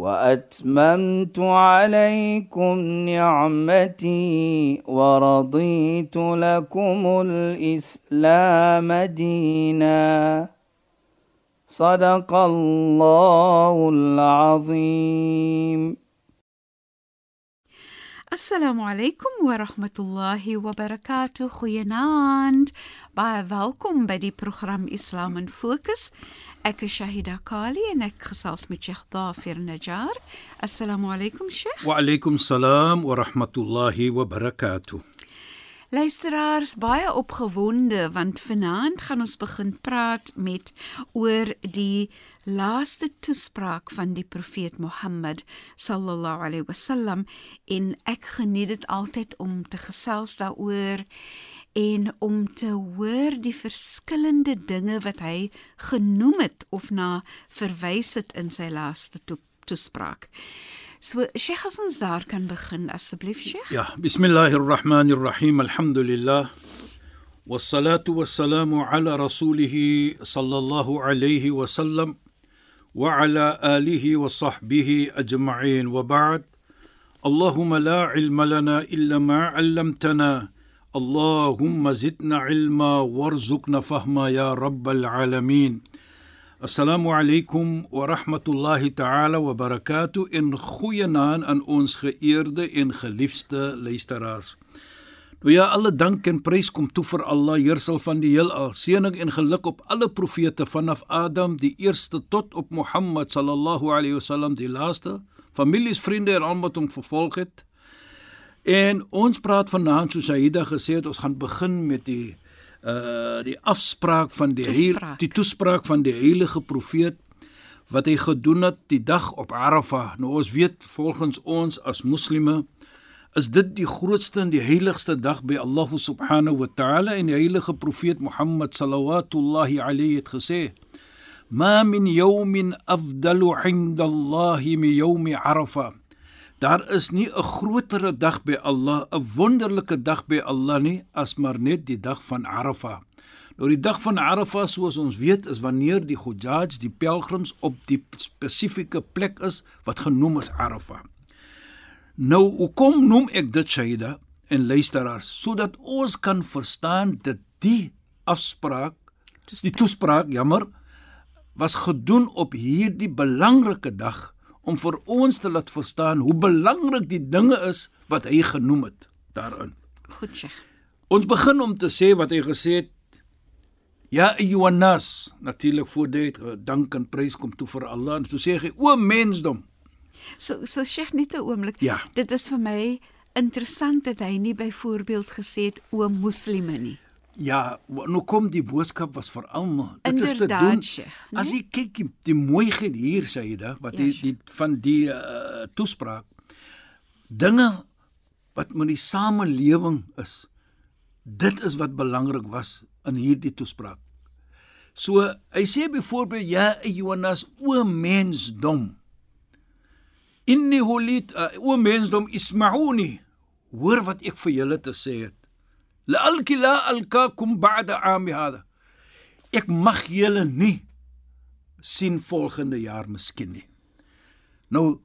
وأتممت عليكم نعمتي ورضيت لكم الإسلام دينا. صدق الله العظيم. السلام عليكم ورحمة الله وبركاته خيانات باي فالكم بدي برنامج إسلام فوكس Ek is Shahida Kali en ek gesels met Sheikh Dafir Najjar. Assalamu alaykum Sheikh. Wa alaykum salaam wa rahmatullahi wa barakatuh. Luisteraars, baie opgewonde want vanaand gaan ons begin praat met oor die laaste toespraak van die profeet Mohammed sallallahu alaihi wasallam en ek geniet dit altyd om te gesels daaroor en om te hoor die verskillende dinge wat hy genoem het of na verwys het in sy laaste to toespraak. So Sheikh as ons daar kan begin asseblief Sheikh. Ja, bismillahirrahmanirrahim. Alhamdulillah. والصلاه والسلام على رسوله صلى الله عليه وسلم وعلى اله وصحبه اجمعين وبعد اللهم لا علم لنا الا ما علمتنا Allahumma zidna ilma warzuqna fahma ya rabbal alamin. Assalamu alaykum wa rahmatullahi ta'ala wa barakatuh in goeie naam aan ons geëerde en geliefde luisteraars. Nou ja, alle dank en prys kom toe vir Allah, heersel van die heelal. Seëning en geluk op alle profete vanaf Adam die eerste tot op Mohammed sallallahu alayhi wasallam die laaste, families, vriende en almal wat hom vervolg het En ons praat vanaand soos Aida gesê het, ons gaan begin met die uh die afspraak van die Toespraak. heil, die toespraak van die heilige profeet wat hy gedoen het die dag op Arafah. Nou ons weet volgens ons as moslime is dit die grootste en die heiligste dag by Allah subhanahu wa ta'ala en die heilige profeet Mohammed sallallahu alayhi het gesê: "Ma min yawmin afdalu 'inda Allah min yawmi Arafah." Daar is nie 'n grotere dag by Allah, 'n wonderlike dag by Allah nie as maar net die dag van Arafah. Nou die dag van Arafah, soos ons weet, is wanneer die Hujjaj, die pelgrims op die spesifieke plek is wat genoem is Arafah. Nou, hoekom noem ek dit Shaida en luisteraars sodat ons kan verstaan dat die afspraak, die toespraak, jammer, was gedoen op hierdie belangrike dag om vir ons te laat verstaan hoe belangrik die dinge is wat hy genoem het daarin. Goed Sheikh. Ons begin om te sê wat hy gesê het. Ja, Johannes, natuurlik voor dit dank en prys kom toe vir Allah en so sê hy o mensdom. So so Sheikh net 'n oomblik. Ja. Dit is vir my interessant dat hy nie byvoorbeeld gesê het o moslime nie. Ja, nou kom die boodskap was vir almal. Dit is te doen. Sheikh, As nee? jy kyk die, die mooiheid hier Saida wat Ja, die, die van die uh, toespraak dinge wat met die samelewing is. Dit is wat belangrik was in hierdie toespraak. So hy sê byvoorbeeld ja Johannes o mensdom. Inni hulit uh, o mensdom ismauni. Hoor wat ek vir julle te sê het. La'alki la alkaakum ba'da aami hada. Ek mag julle nie sien volgende jaar miskien nie. Nou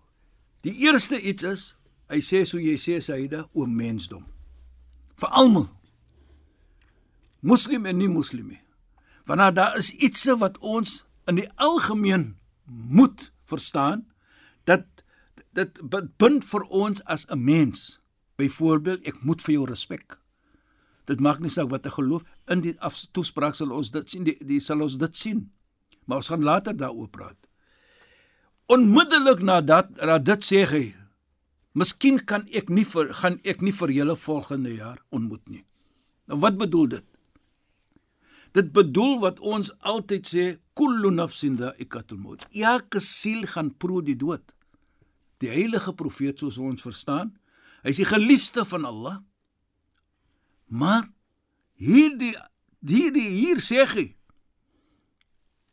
die eerste iets is, hy sê so jy sê Saida o mensdom. Vir almal. Moslim en nie moslim nie. Want daar is iets wat ons in die algemeen moet verstaan dat dit bind vir ons as 'n mens. Byvoorbeeld, ek moet vir jou respek. Dit maak nie saak wat ek geloof in die toespraak sal ons dit sien die, die sal ons dit sien. Maar ons gaan later daaroor praat. Onmiddellik na dat dit sê hy, miskien kan ek nie vir gaan ek nie vir julle volgende jaar ontmoet nie. Nou wat bedoel dit? Dit bedoel wat ons altyd sê, kullu nafsin dha'iqatul maut. Elke siel gaan proe die dood. Die heilige profeet soos ons verstaan, Hy's die geliefde van Allah. Maar hierdie hierdie hier sê hy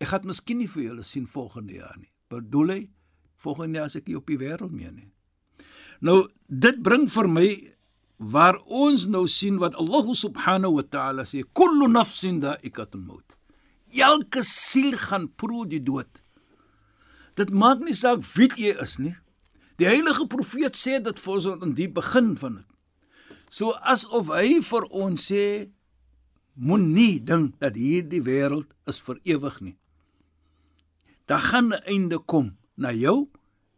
ek gaan miskien nie vir julle sien volgende jaar nie. Bedoel hy volgende jaar as ek hier op die wêreld mee nie. Nou dit bring vir my waar ons nou sien wat Allah subhanahu wa ta'ala sê kullu nafsin da'ikatul maut. Elke siel gaan proe die dood. Dit maak nie saak wie jy is nie. Die heilige profeet sê dit vir ons in die begin van dit. So asof hy vir ons sê moenie dink dat hierdie wêreld is vir ewig nie. Daar gaan 'n einde kom na jou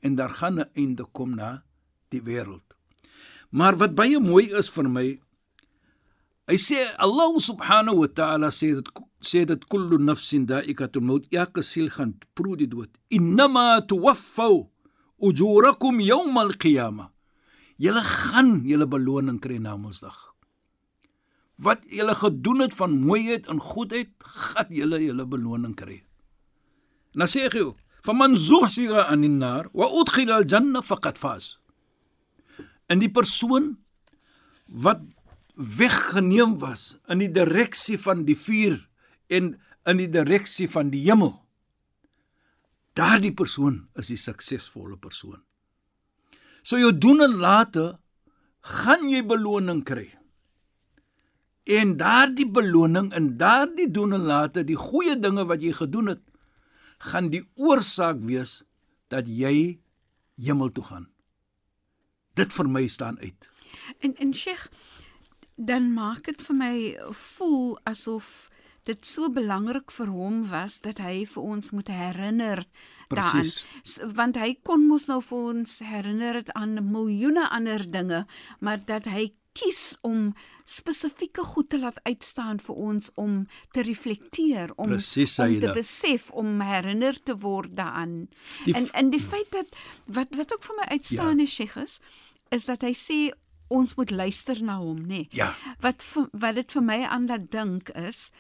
en daar gaan 'n einde kom na die wêreld. Maar wat baie mooi is vir my, hy sê Allah subhanahu wa ta'ala sê dit sê dit kullu nafsin da'ikatul maut elke siel gaan proe die dood. Innama tuwaffau ujurakum yawm al-qiyamah. Julle gaan julle beloning kry na Mondsdag. Wat julle gedoen het van mooiheid en goedheid, gaan julle julle beloning kry. Nou sê hy ook: "Faman zuhsiga anin nar wa udkhila al-janna faqad faz." in die persoon wat weggeneem was in die direksie van die vuur en in die direksie van die hemel. Daardie persoon is die suksesvolle persoon. So jou doen en late gaan jy beloning kry. En daardie beloning en daardie doen en late, die goeie dinge wat jy gedoen het, gaan die oorsaak wees dat jy hemel toe gaan. Dit vir my staan uit. En en Sheikh, dan maak dit vir my voel asof dit so belangrik vir hom was dat hy vir ons moet herinner daaraan. Want hy kon mos nou vir ons herinner dit aan miljoene ander dinge, maar dat hy kies om spesifieke goed te laat uitstaan vir ons om te reflekteer om Precies, om te besef om herinner te word daaraan. Die En en die feit dat wat wat ook vir my uitstaan Ja. is Sheikh is, is dat hy sê ons moet luister na hom, nê. Nee. Ja. Wat vir, wat dit vir my aan laat dink is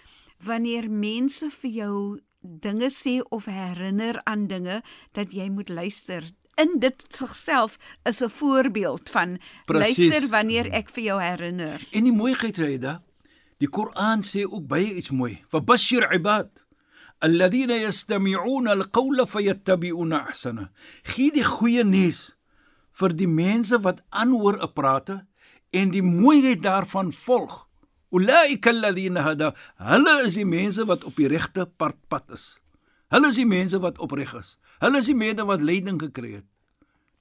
wanneer mense vir jou dinge sê of herinner aan dinge dat jy moet luister. In dit sigself is 'n voorbeeld van Presies. luister wanneer ek vir jou herinner. En die mooiheid sê da, die Koran sê ook baie iets mooi. Fabashir ibad alladhina yastami'una alqawla fayattabi'una ahsana. Gee die goeie nuus vir die mense wat aanhoor 'n prate en die mooiheid daarvan volg. Ulaika alladhina hada. Hulle is die mense wat op die regte pad pad is. Hulle is die mense wat opreg is. Hulle is die mense wat leiding gekry het.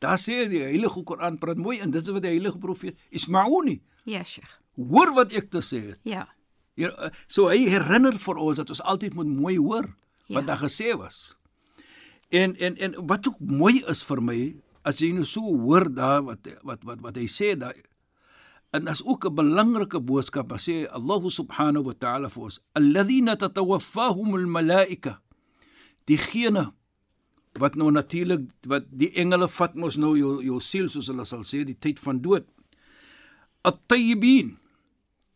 Daar sê die Heilige Koran praat mooi en dit is wat die Heilige Profeet Ismauni Ja, Sheikh. hoor wat ek te sê het. Ja. Ja, eh, so hy herinner vir ons dat ons altyd moet mooi hoor wat Ja. daar gesê was. En en en wat ook mooi is vir my as jy nou so hoor daar wat wat wat wat hy sê daar en as ook 'n belangrike boodskap as sê Allah subhanahu wa ta'ala vir ons alladhina tatawaffahum almalaika diegene wat nou natuurlik wat die engele vat mos nou jou jou siel soos hulle sal sê die tyd van dood. At-tayyibin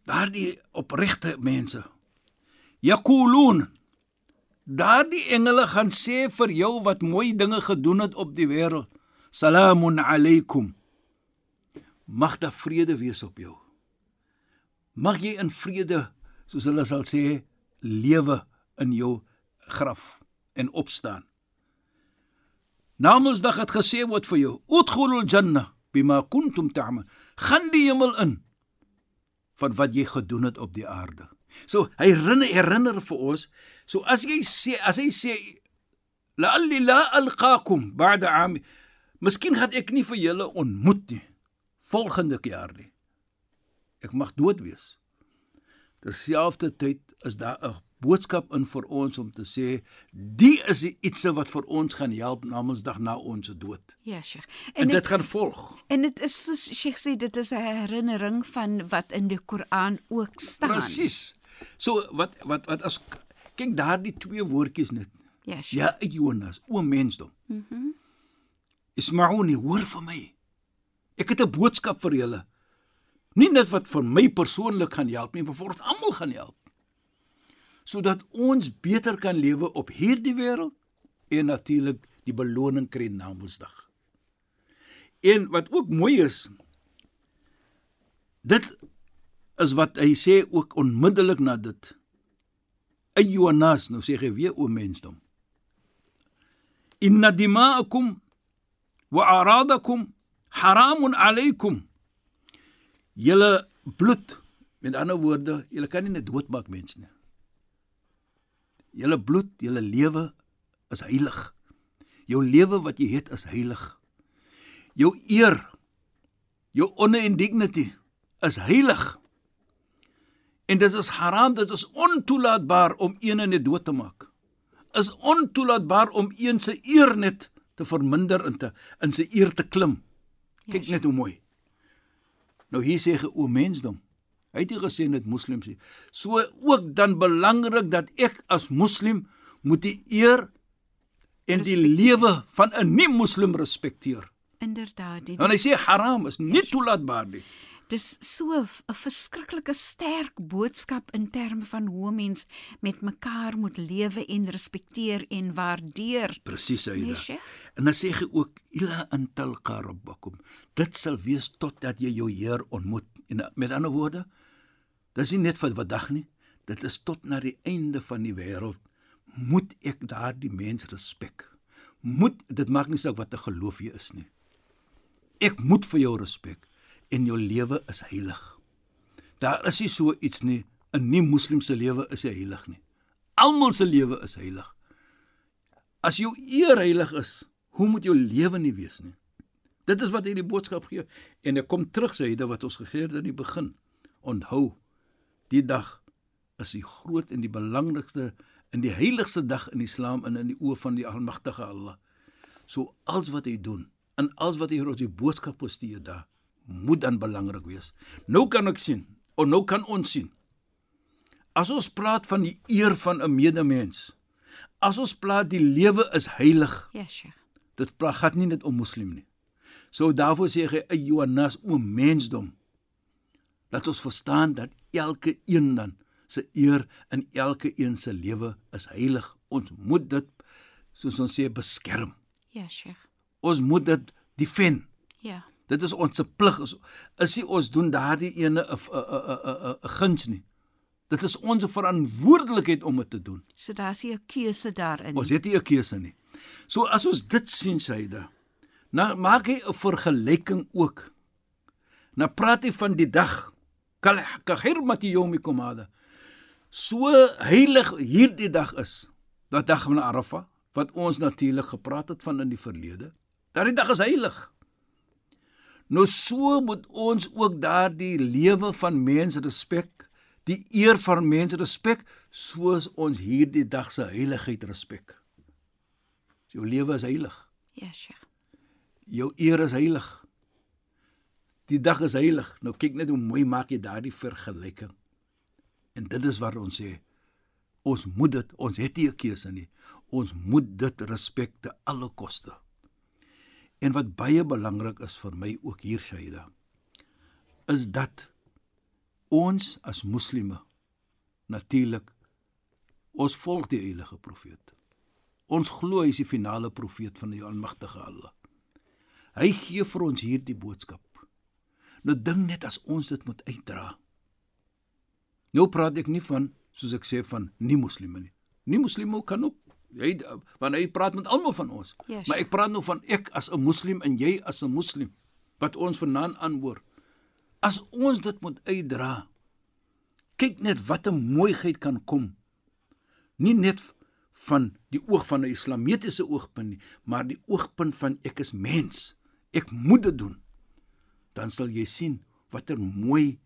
daardie opregte mense. Yaqulun daardie engele gaan sê vir jou wat mooi dinge gedoen het op die wêreld salamun alaykum mag daar vrede wees op jou mag jy in vrede soos hulle sal sê lewe in jou graf en opstaan Namedsdag het gesê word vir jou udkhulul janna bima kuntum ta'mal gaan die hemel in van wat jy gedoen het op die aarde. So hy herinner, herinner vir ons. So as jy sê as hy sê la'alli la alqaakum ba'da 'am Miskien gaan ek nie vir julle ontmoet nie volgende jaar nie. Ek mag dood wees. Terselfdertyd is daar 'n boodskap in vir ons om te sê die is ietsie wat vir ons gaan help namensdag na ons dood. Ja, Sheikh. En, En en dit dit gaan volg. en dit is soos Sheikh sê dit is 'n herinnering van wat in die Koran ook staan. Presies. So wat wat wat as kyk daardie twee woordjies net. Ja, Sheikh. Ja, Jonas, o mensdom. Mhm. Mm Ismauni, hoor vir my. Ek het 'n boodskap vir julle. Nie net wat vir my persoonlik gaan help nie, maar vir ons almal gaan help. Sodat ons beter kan lewe op hierdie wêreld en natuurlik die beloning kry na Mondsdag. En wat ook mooi is, Dit is wat hy sê ook onmiddellik na dit. Ayyuhannas, nou sê hy weer o mensdom. Inna dima'akum wa aradakum haramun alaykum. Julle bloed, met ander woorde, julle kan nie net doodmaak mense nie. Julle bloed, julle lewe is heilig. Jou lewe wat jy het is heilig. Jou eer, jou honor and dignity is heilig. En dit is haram, dit is ontoelaatbaar om een net dood te maak. Is ontoelaatbaar om een se eer net te verminder en te in sy eer te klim. Kyk net hoe mooi. Nou hier sê ge o mensdom. Hy het nie gesê net moslems nie. So ook dan belangrik dat ek as moslim moet die eer en die lewe van 'n nie-moslim respekteer. Inderdaad, dit Want hy sê haram is nie toelaatbaar nie. Dis so 'n verskriklike sterk boodskap in terme van hoe mens met mekaar moet lewe en respekteer en waardeer. Presies, Aida. Nee? En dan sê hy ook ila an talqa rabbakum. Dit sal wees totdat jy jou Heer ontmoet. En met ander woorde, dis nie net vir vandag nie. Dit is tot na die einde van die wêreld moet ek daardie mens respek. Moet dit maak nie saak wat 'n geloof jy is nie. Ek moet vir jou respek en jou lewe is heilig. Daar is nie so iets nie. 'n Nie-moslim se lewe is nie heilig nie. Almal se lewe is heilig. As jou eer heilig is, hoe moet jou lewe nie wees nie? Dit is wat hy die boodskap gee en ek kom terug sê dit wat ons gegee het in die begin. Onthou, die dag is die groot en die belangrikste en die heiligste dag in Islam en in die oë van die Almagtige Allah. So alles wat hy doen en alles wat hy ons die boodskap gestuur daar moet dan belangrik wees. Nou kan ek sien, of nou kan ons sien. As ons praat van die eer van 'n medemens, as ons praat die lewe is heilig, Ja, Sheikh. dit praat gaan nie net om moslim nie. So daarvoor sê hy ayyuhannas o mensdom. Laat ons verstaan dat elke een dan se eer in elke een se lewe is heilig. Ons moet dit soos ons sê beskerm. Ja, Sheikh. Ons moet dit defend. Ja. Dit is ons se plig is is nie ons doen daardie ene 'n 'n 'n 'n guns nie. Dit is ons verantwoordelikheid om dit te doen. So daar's nie 'n keuse daarin. Ons het nie 'n keuse nie. So as ons dit sien Saida, nou maak hy 'n vergelyking ook. Nou praat hy van die dag kal kahirmati yawmikum hada. So heilig hierdie dag is. Dat dag van Arafah wat ons natuurlik gepraat het van in die verlede. Daardie dag is heilig. Nou so moet ons ook daardie lewe van mense respek, die eer van mense respek, soos ons hierdie dag se heiligheid respek. Jou lewe is heilig. Ja, Sheikh. Jou eer is heilig. Die dag is heilig. Nou kyk net hoe mooi maak jy daardie vergelyking. En dit is wat ons sê. Ons moet dit, ons het nie 'n keuse nie. Ons moet dit respek te alle koste. En wat baie belangrik is vir my ook hier Shaida, is dat ons as moslime natuurlik ons volg die heilige profeet. Ons glo hy is die finale profeet van die Almagtige Allah. Hy gee vir ons hierdie boodskap. Nou dink net as ons dit moet uitdra. Nou praat ek nie van soos ek sê van nie moslime nie. Nie moslime kan ook hy want hy praat met almal van ons. Ja, maar ek praat nou van ek as 'n moslim en jy as 'n moslim wat ons vanaand aanhoor. As ons dit moet uitdra. Kyk net wat 'n mooiheid kan kom. Nie net van die oog van 'n islamitiese oogpunt nie, maar die oogpunt van ek is mens. Ek moet dit doen. Dan sal jy sien watter mooi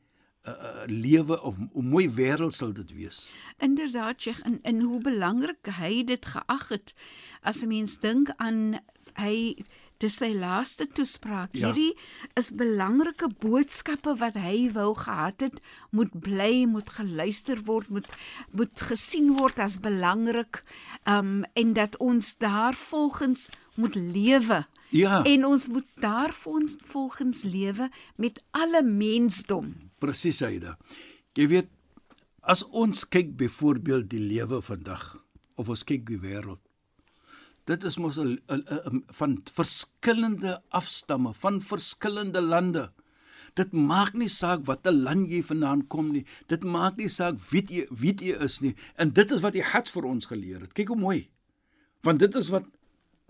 uh, lewe of 'n mooi wêreld sal dit wees. Inderdaad, Sheikh, en en hoe belangrik hy dit geag het. As 'n mens dink aan hy dis sy laaste toespraak. Ja. Hierdie is belangrike boodskappe wat hy wou gehad het, moet bly, moet geluister word, moet moet gesien word as belangrik. Um en dat ons daar volgens moet lewe. Ja. En ons moet daar volgens volgens lewe met alle mensdom. Presies, Aida. Jy weet, as ons kyk byvoorbeeld die lewe vandag of ons kyk die wêreld. Dit is mos 'n van verskillende afstamme, van verskillende lande. Dit maak nie saak watter land jy vandaan kom nie. Dit maak nie saak wie jy wie jy is nie. En dit is wat die Hajj vir ons geleer het. Kyk hoe mooi. Want dit is wat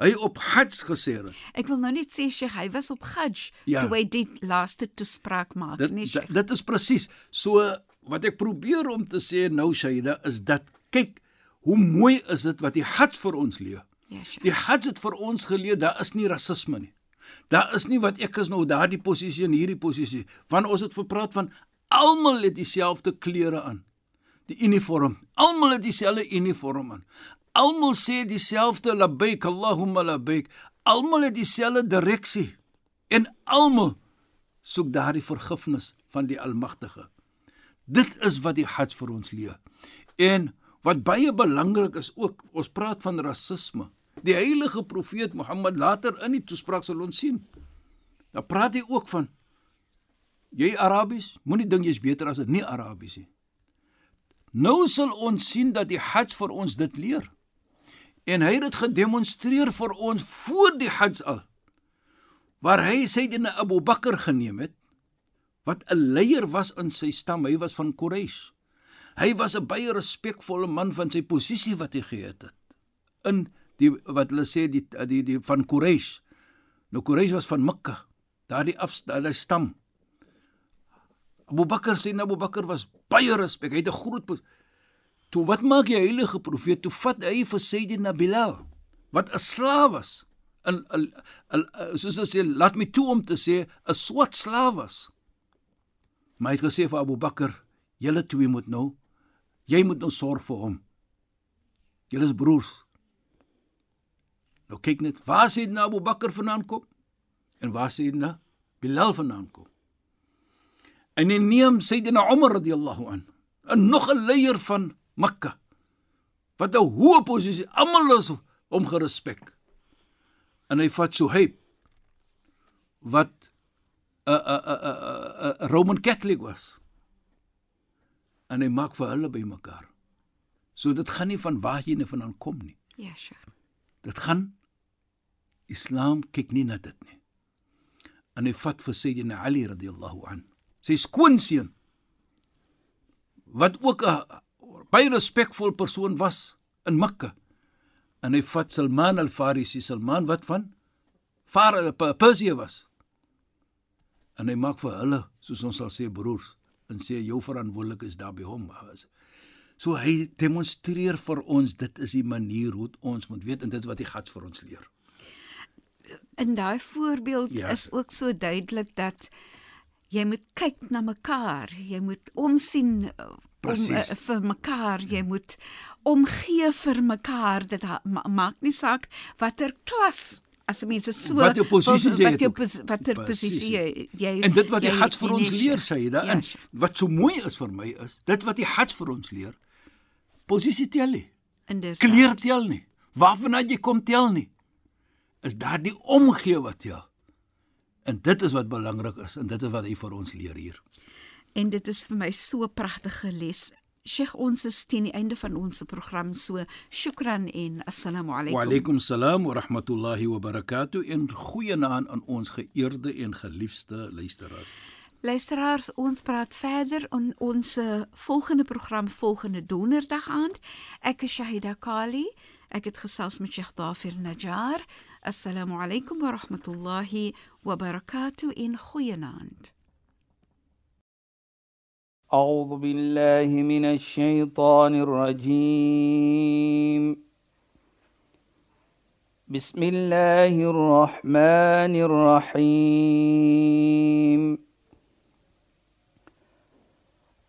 hy op Hajj gesê het. Ek wil nou net sê Sheikh, hy was op Hajj Ja. toe hy die laaste toespraak maak, Dit nee dit, Sheikh. dit is presies. So wat ek probeer om te sê nou Shaida is dat kyk hoe mooi is dit wat die Hajj vir ons leer. Ja, Sheikh. Die Hajj het vir ons geleer daar is nie rasisme nie. Daar is nie wat ek is nou daardie posisie en hierdie posisie. Want ons het verpraat van almal het dieselfde klere aan. Die uniform. Almal het dieselfde uniform aan. Almal sê dieselfde labbaik Allahumma labbaik. Almal het dieselfde direksie. En almal soek daardie vergifnis van die Almagtige. Dit is wat die Hajj vir ons leer. En wat baie belangrik is ook, ons praat van rasisme. Die heilige profeet Mohammed later in die toespraak sal ons sien. Dan praat hy ook van jy Arabies, moenie dink jy's beter as 'n nie Arabies nie. Nou sal ons sien dat die Hajj vir ons dit leer. En hy het dit gedemonstreer vir ons voor die Hajj al. Waar hy Sayyidina Abu Bakr geneem het wat 'n leier was in sy stam, hy was van Quraysh. Hy was 'n baie respekvolle man van sy posisie wat hy gehad het in die wat hulle sê die die die van Quraysh. Nou Quraysh was van Mekka, daardie af daardie stam. Abu Bakr sê Abu Bakr was baie respek. Hy het 'n groot pos- Toe wat maak die heilige profeet? Toe vat hy vir Sayyidina Bilal wat 'n slaaf was. 'n 'n 'n soos hulle sê, laat my toe om te sê 'n swart slaaf was. Maar hy het gesê vir Abu Bakr, julle twee moet nou jy moet nou sorg vir hom. Julle is broers. Nou kyk net, waar sê dit nou Abu Bakr vandaan kom? En waar sê dit nou Bilal vandaan kom? En hy neem Sayyidina Umar radhiyallahu an, 'n nog 'n leier van Mekka. Wat 'n hoë posisie, almal is hom gerespek. En hy vat Suhaib wat 'n 'n 'n 'n Roman Catholic was. En hy maak vir hulle bymekaar. So dit gaan nie van waar jy vandaan kom nie. Ja, Sheikh. Dit gaan Islam kyk nie na dit nie. En hy vat vir Sayyidina Ali radhiyallahu an, sy skoonseun wat ook 'n baie respekvol persoon was in Mekka. En hy vat Salman al-Farisi, Salman wat van Far Persië was. En hy maak vir hulle, soos ons sal sê broers, en sê jou verantwoordelik is daar by hom. So hy demonstreer vir ons dit is die manier hoe ons moet weet en dit wat die God vir ons leer. In daai voorbeeld Ja. is ook so duidelik dat jy moet kyk na mekaar, jy moet omsien uh, om Presies. uh, vir mekaar, jy moet omgee vir mekaar. Dit ma maak nie saak watter klas as mense so Wat jou posisie jy wat jou pos, watter Precies. posisie jy, jy En dit wat die jy- Hajj vir jy ons leer, Sheikh. Shaida, Ja, en Sheikh. wat so mooi is vir my is, dit wat die Hajj vir ons leer, posisie tel nie, Inderdaad. kleur tel nie, waarvan jy kom tel nie. Is daardie omgee wat tel. En dit is wat belangrik is en dit is wat hy vir ons leer hier. En dit is vir my so 'n pragtige les. Sheikh, ons is teen die einde van ons program, so shukran en assalamu Wa alaykum. alaykum salaam wa rahmatullahi wa barakatuh en goeienaand aan ons geëerde en geliefde luisteraars. Luisteraars, ons praat verder in ons eh, volgende program volgende donderdag aand. Ek is Shahida Kali. Ek het gesels met Sheikh Dafir Najjar. السلام عليكم ورحمة الله وبركاته. إن خيناند أعوذ بالله من الشيطان الرجيم. بسم الله الرحمن الرحيم.